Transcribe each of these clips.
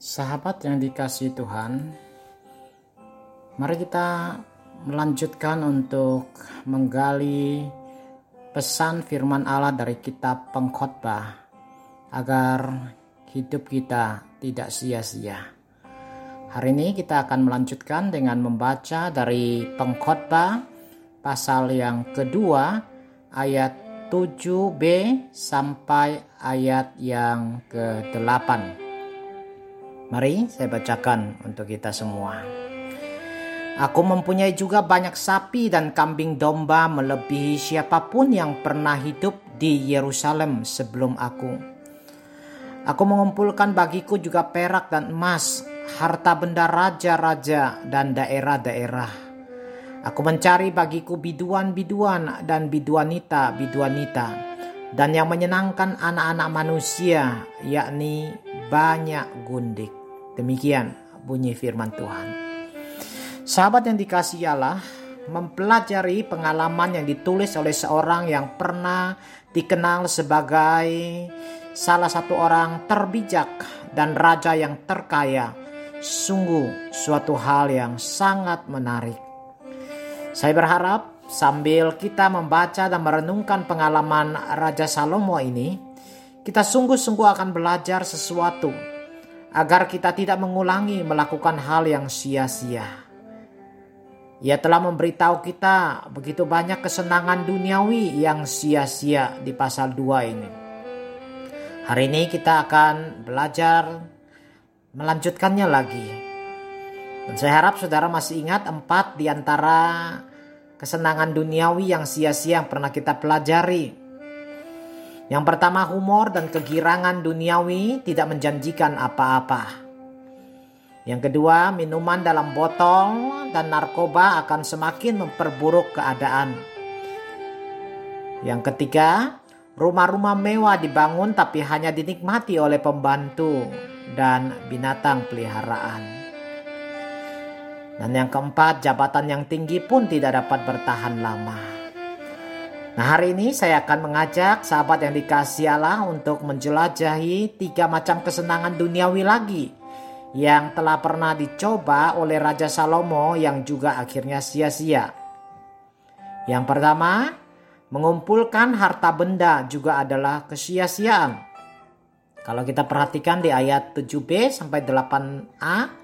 Sahabat yang dikasih Tuhan, mari kita melanjutkan untuk menggali pesan firman Allah dari kitab Pengkhotbah agar hidup kita tidak sia-sia. Hari ini kita akan melanjutkan dengan membaca dari Pengkhotbah pasal yang kedua ayat 7b sampai ayat yang ke-8. Mari saya bacakan untuk kita semua. Aku mempunyai juga banyak sapi dan kambing domba melebihi siapa pun yang pernah hidup di Yerusalem sebelum aku. Aku mengumpulkan bagiku juga perak dan emas, harta benda raja-raja dan daerah-daerah. Aku mencari bagiku biduan-biduan dan biduanita-biduanita dan yang menyenangkan anak-anak manusia yakni banyak gundik. Demikian bunyi firman Tuhan. Sahabat yang dikasih Allah, mempelajari pengalaman yang ditulis oleh seorang yang pernah dikenal sebagai salah satu orang terbijak dan raja yang terkaya. Sungguh suatu hal yang sangat menarik. Saya berharap sambil kita membaca dan merenungkan pengalaman Raja Salomo ini, kita sungguh-sungguh akan belajar sesuatu agar kita tidak mengulangi melakukan hal yang sia-sia. Ia telah memberitahu kita begitu banyak kesenangan duniawi yang sia-sia di pasal 2 ini. Hari ini kita akan belajar melanjutkannya lagi. Dan saya harap saudara masih ingat empat di antara kesenangan duniawi yang sia-sia yang pernah kita pelajari. Yang pertama humor dan kegirangan duniawi tidak menjanjikan apa-apa. Yang kedua minuman dalam botol dan narkoba akan semakin memperburuk keadaan. Yang ketiga rumah-rumah mewah dibangun tapi hanya dinikmati oleh pembantu dan binatang peliharaan. Dan yang keempat jabatan yang tinggi pun tidak dapat bertahan lama. Nah hari ini saya akan mengajak sahabat yang dikasih Allah untuk menjelajahi tiga macam kesenangan duniawi lagi yang telah pernah dicoba oleh Raja Salomo yang juga akhirnya sia-sia. Yang pertama, mengumpulkan harta benda juga adalah kesia-siaan. Kalau kita perhatikan di ayat 7b sampai 8a,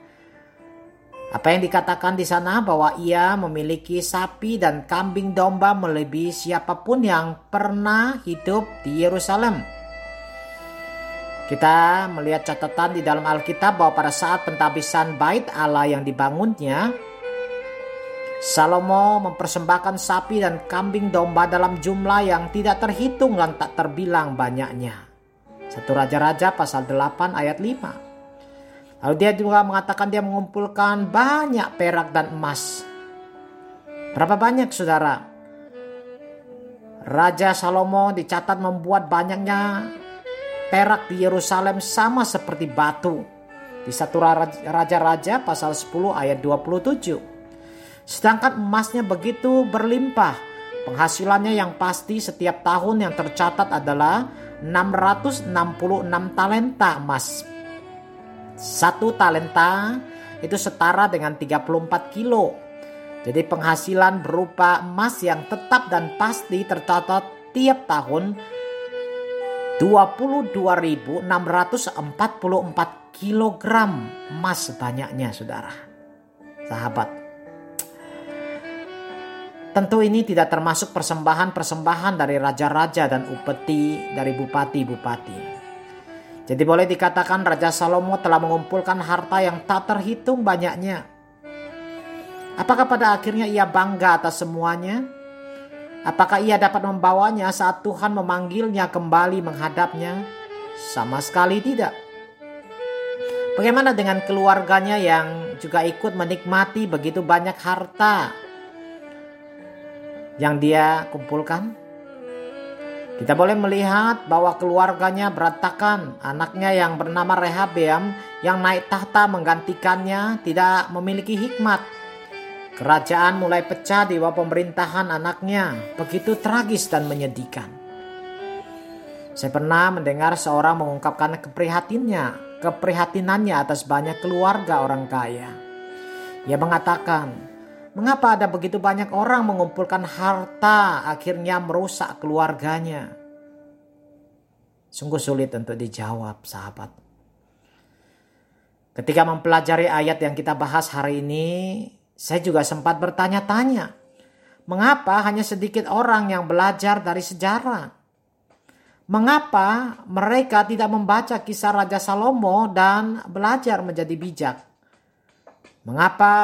apa yang dikatakan di sana bahwa ia memiliki sapi dan kambing domba melebihi siapa pun yang pernah hidup di Yerusalem. Kita melihat catatan di dalam Alkitab bahwa pada saat pentabisan bait Allah yang dibangunnya, Salomo mempersembahkan sapi dan kambing domba dalam jumlah yang tidak terhitung dan tak terbilang banyaknya. Satu Raja-Raja pasal 8 ayat 5. Lalu dia juga mengatakan dia mengumpulkan banyak perak dan emas. Berapa banyak saudara? Raja Salomo dicatat membuat banyaknya perak di Yerusalem sama seperti batu. Di satu Raja-Raja pasal 10 ayat 27. Sedangkan emasnya begitu berlimpah. Penghasilannya yang pasti setiap tahun yang tercatat adalah 666 talenta emas satu talenta itu setara dengan 34 kilo. Jadi penghasilan berupa emas yang tetap dan pasti tercatat tiap tahun 22.644 kilogram emas banyaknya saudara. Sahabat. Tentu ini tidak termasuk persembahan-persembahan dari raja-raja dan upeti dari bupati-bupati. Jadi boleh dikatakan Raja Salomo telah mengumpulkan harta yang tak terhitung banyaknya. Apakah pada akhirnya ia bangga atas semuanya? Apakah ia dapat membawanya saat Tuhan memanggilnya kembali menghadapnya? Sama sekali tidak. Bagaimana dengan keluarganya yang juga ikut menikmati begitu banyak harta yang dia kumpulkan? Kita boleh melihat bahwa keluarganya berantakan. Anaknya yang bernama Rehabeam yang naik tahta menggantikannya tidak memiliki hikmat. Kerajaan mulai pecah di bawah pemerintahan anaknya. Begitu tragis dan menyedihkan. Saya pernah mendengar seorang mengungkapkan keprihatinnya keprihatinannya atas banyak keluarga orang kaya. Ia mengatakan, mengapa ada begitu banyak orang mengumpulkan harta akhirnya merusak keluarganya? Sungguh sulit untuk dijawab sahabat. Ketika mempelajari ayat yang kita bahas hari ini, saya juga sempat bertanya-tanya, mengapa hanya sedikit orang yang belajar dari sejarah? Mengapa mereka tidak membaca kisah Raja Salomo dan belajar menjadi bijak? Mengapa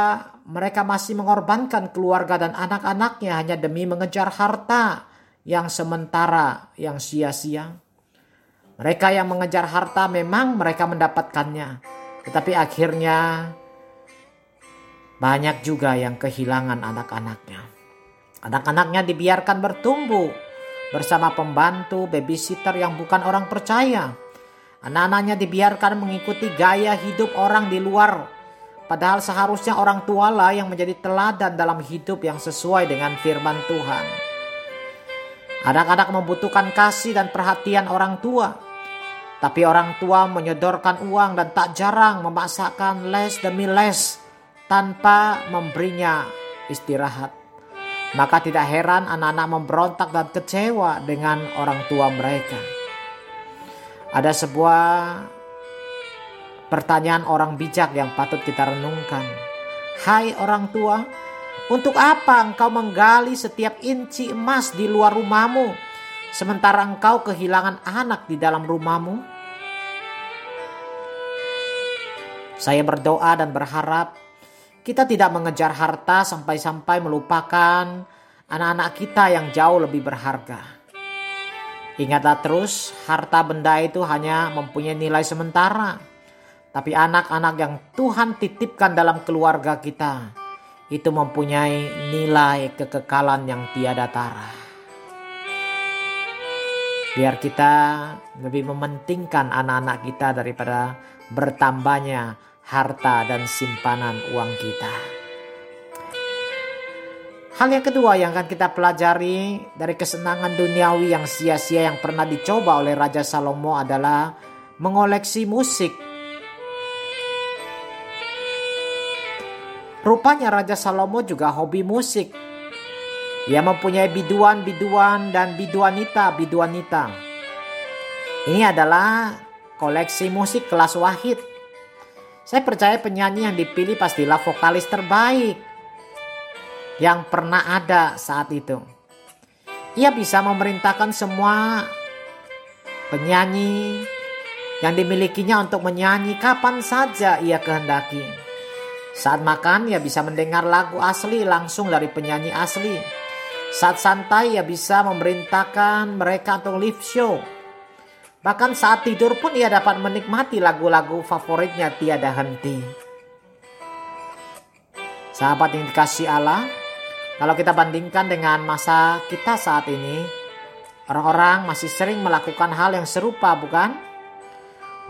mereka masih mengorbankan keluarga dan anak-anaknya hanya demi mengejar harta yang sementara, yang sia-sia? Mereka yang mengejar harta memang mereka mendapatkannya, tetapi akhirnya banyak juga yang kehilangan anak-anaknya. Anak-anaknya dibiarkan bertumbuh bersama pembantu, babysitter yang bukan orang percaya. Anak-anaknya dibiarkan mengikuti gaya hidup orang di luar. Padahal seharusnya orang tua lah yang menjadi teladan dalam hidup yang sesuai dengan firman Tuhan. Anak-anak membutuhkan kasih dan perhatian orang tua. Tapi orang tua menyodorkan uang dan tak jarang memaksakan les demi les tanpa memberinya istirahat. Maka tidak heran anak-anak memberontak dan kecewa dengan orang tua mereka. Ada sebuah pertanyaan orang bijak yang patut kita renungkan. Hai orang tua, untuk apa engkau menggali setiap inci emas di luar rumahmu, sementara engkau kehilangan anak di dalam rumahmu? Saya berdoa dan berharap kita tidak mengejar harta sampai-sampai melupakan anak-anak kita yang jauh lebih berharga. Ingatlah terus, harta benda itu hanya mempunyai nilai sementara. Tapi anak-anak yang Tuhan titipkan dalam keluarga kita itu mempunyai nilai kekekalan yang tiada tara. Biar kita lebih mementingkan anak-anak kita daripada bertambahnya harta dan simpanan uang kita. Hal yang kedua yang akan kita pelajari dari kesenangan duniawi yang sia-sia yang pernah dicoba oleh Raja Salomo adalah mengoleksi musik. Rupanya Raja Salomo juga hobi musik. Ia mempunyai biduan-biduan dan biduanita-biduanita. Ini adalah koleksi musik kelas wahid saya percaya penyanyi yang dipilih pastilah vokalis terbaik yang pernah ada saat itu. Ia bisa memerintahkan semua penyanyi yang dimilikinya untuk menyanyi kapan saja ia kehendaki. Saat makan ia bisa mendengar lagu asli langsung dari penyanyi asli. Saat santai ia bisa memerintahkan mereka untuk live show Bahkan saat tidur pun ia dapat menikmati lagu-lagu favoritnya tiada henti. Sahabat yang dikasih Allah, kalau kita bandingkan dengan masa kita saat ini, orang-orang masih sering melakukan hal yang serupa, bukan?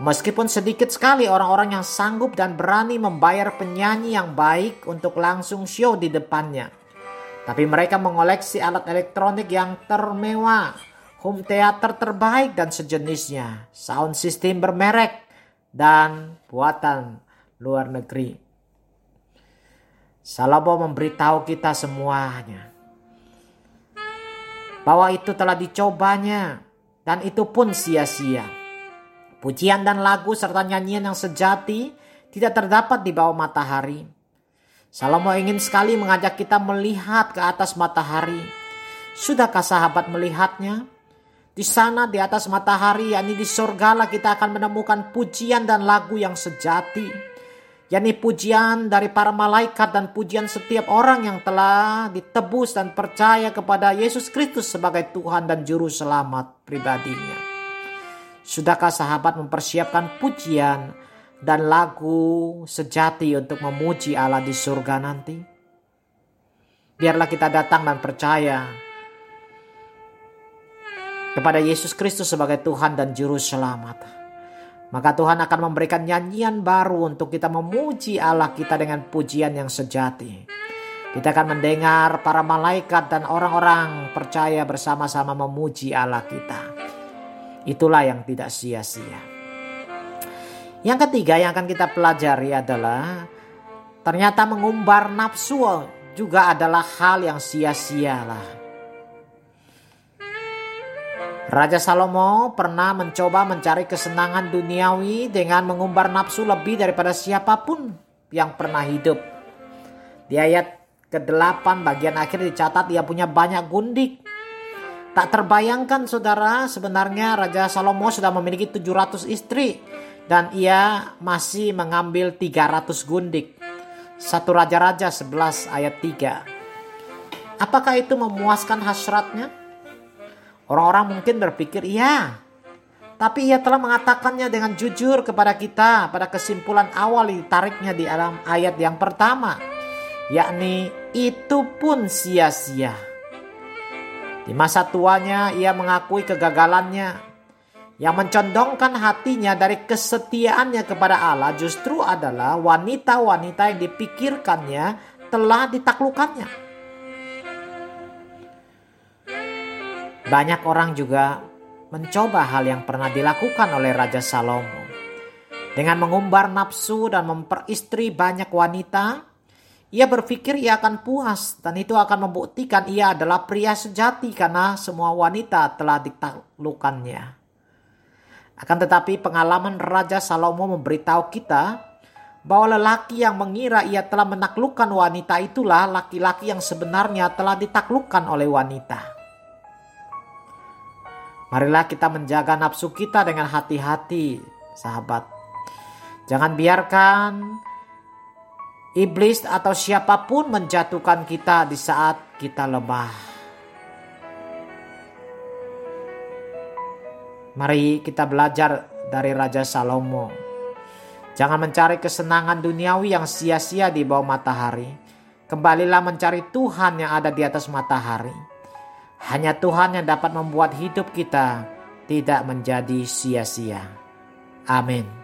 Meskipun sedikit sekali orang-orang yang sanggup dan berani membayar penyanyi yang baik untuk langsung show di depannya. Tapi mereka mengoleksi alat elektronik yang termewah, home theater terbaik dan sejenisnya, sound system bermerek, dan buatan luar negeri. Salomo memberitahu kita semuanya bahwa itu telah dicobanya dan itu pun sia-sia. Pujian dan lagu serta nyanyian yang sejati tidak terdapat di bawah matahari. Salomo ingin sekali mengajak kita melihat ke atas matahari. Sudahkah sahabat melihatnya? Di sana di atas matahari, yakni di sorgalah kita akan menemukan pujian dan lagu yang sejati. yakni pujian dari para malaikat dan pujian setiap orang yang telah ditebus dan percaya kepada Yesus Kristus sebagai Tuhan dan Juru Selamat pribadinya. Sudahkah sahabat mempersiapkan pujian dan lagu sejati untuk memuji Allah di surga nanti? Biarlah kita datang dan percaya kepada Yesus Kristus sebagai Tuhan dan Juru Selamat. Maka Tuhan akan memberikan nyanyian baru untuk kita memuji Allah kita dengan pujian yang sejati. Kita akan mendengar para malaikat dan orang-orang percaya bersama-sama memuji Allah kita. Itulah yang tidak sia-sia. Yang ketiga yang akan kita pelajari adalah ternyata mengumbar nafsu juga adalah hal yang sia-sia lah. Raja Salomo pernah mencoba mencari kesenangan duniawi dengan mengumbar nafsu lebih daripada siapa pun yang pernah hidup. Di ayat ke-8 bagian akhir dicatat ia punya banyak gundik. Tak terbayangkan saudara sebenarnya Raja Salomo sudah memiliki 700 istri dan ia masih mengambil 300 gundik. Satu Raja-Raja 11 ayat 3. Apakah itu memuaskan hasratnya? Orang-orang mungkin berpikir iya. Tapi ia telah mengatakannya dengan jujur kepada kita pada kesimpulan awal ditariknya di dalam ayat yang pertama. Yakni itu pun sia-sia. Di masa tuanya ia mengakui kegagalannya yang mencondongkan hatinya dari kesetiaannya kepada Allah justru adalah wanita-wanita yang dipikirkannya telah ditaklukannya. Banyak orang juga mencoba hal yang pernah dilakukan oleh Raja Salomo. Dengan mengumbar nafsu dan memperistri banyak wanita, ia berpikir ia akan puas dan itu akan membuktikan ia adalah pria sejati karena semua wanita telah ditaklukannya. Akan tetapi pengalaman Raja Salomo memberitahu kita bahwa lelaki yang mengira ia telah menaklukkan wanita itulah laki-laki yang sebenarnya telah ditaklukkan oleh wanita. Marilah kita menjaga nafsu kita dengan hati-hati, sahabat. Jangan biarkan iblis atau siapa pun menjatuhkan kita di saat kita lemah. Mari kita belajar dari Raja Salomo. Jangan mencari kesenangan duniawi yang sia-sia di bawah matahari. Kembalilah mencari Tuhan yang ada di atas matahari. Hanya Tuhan yang dapat membuat hidup kita tidak menjadi sia-sia. Amin.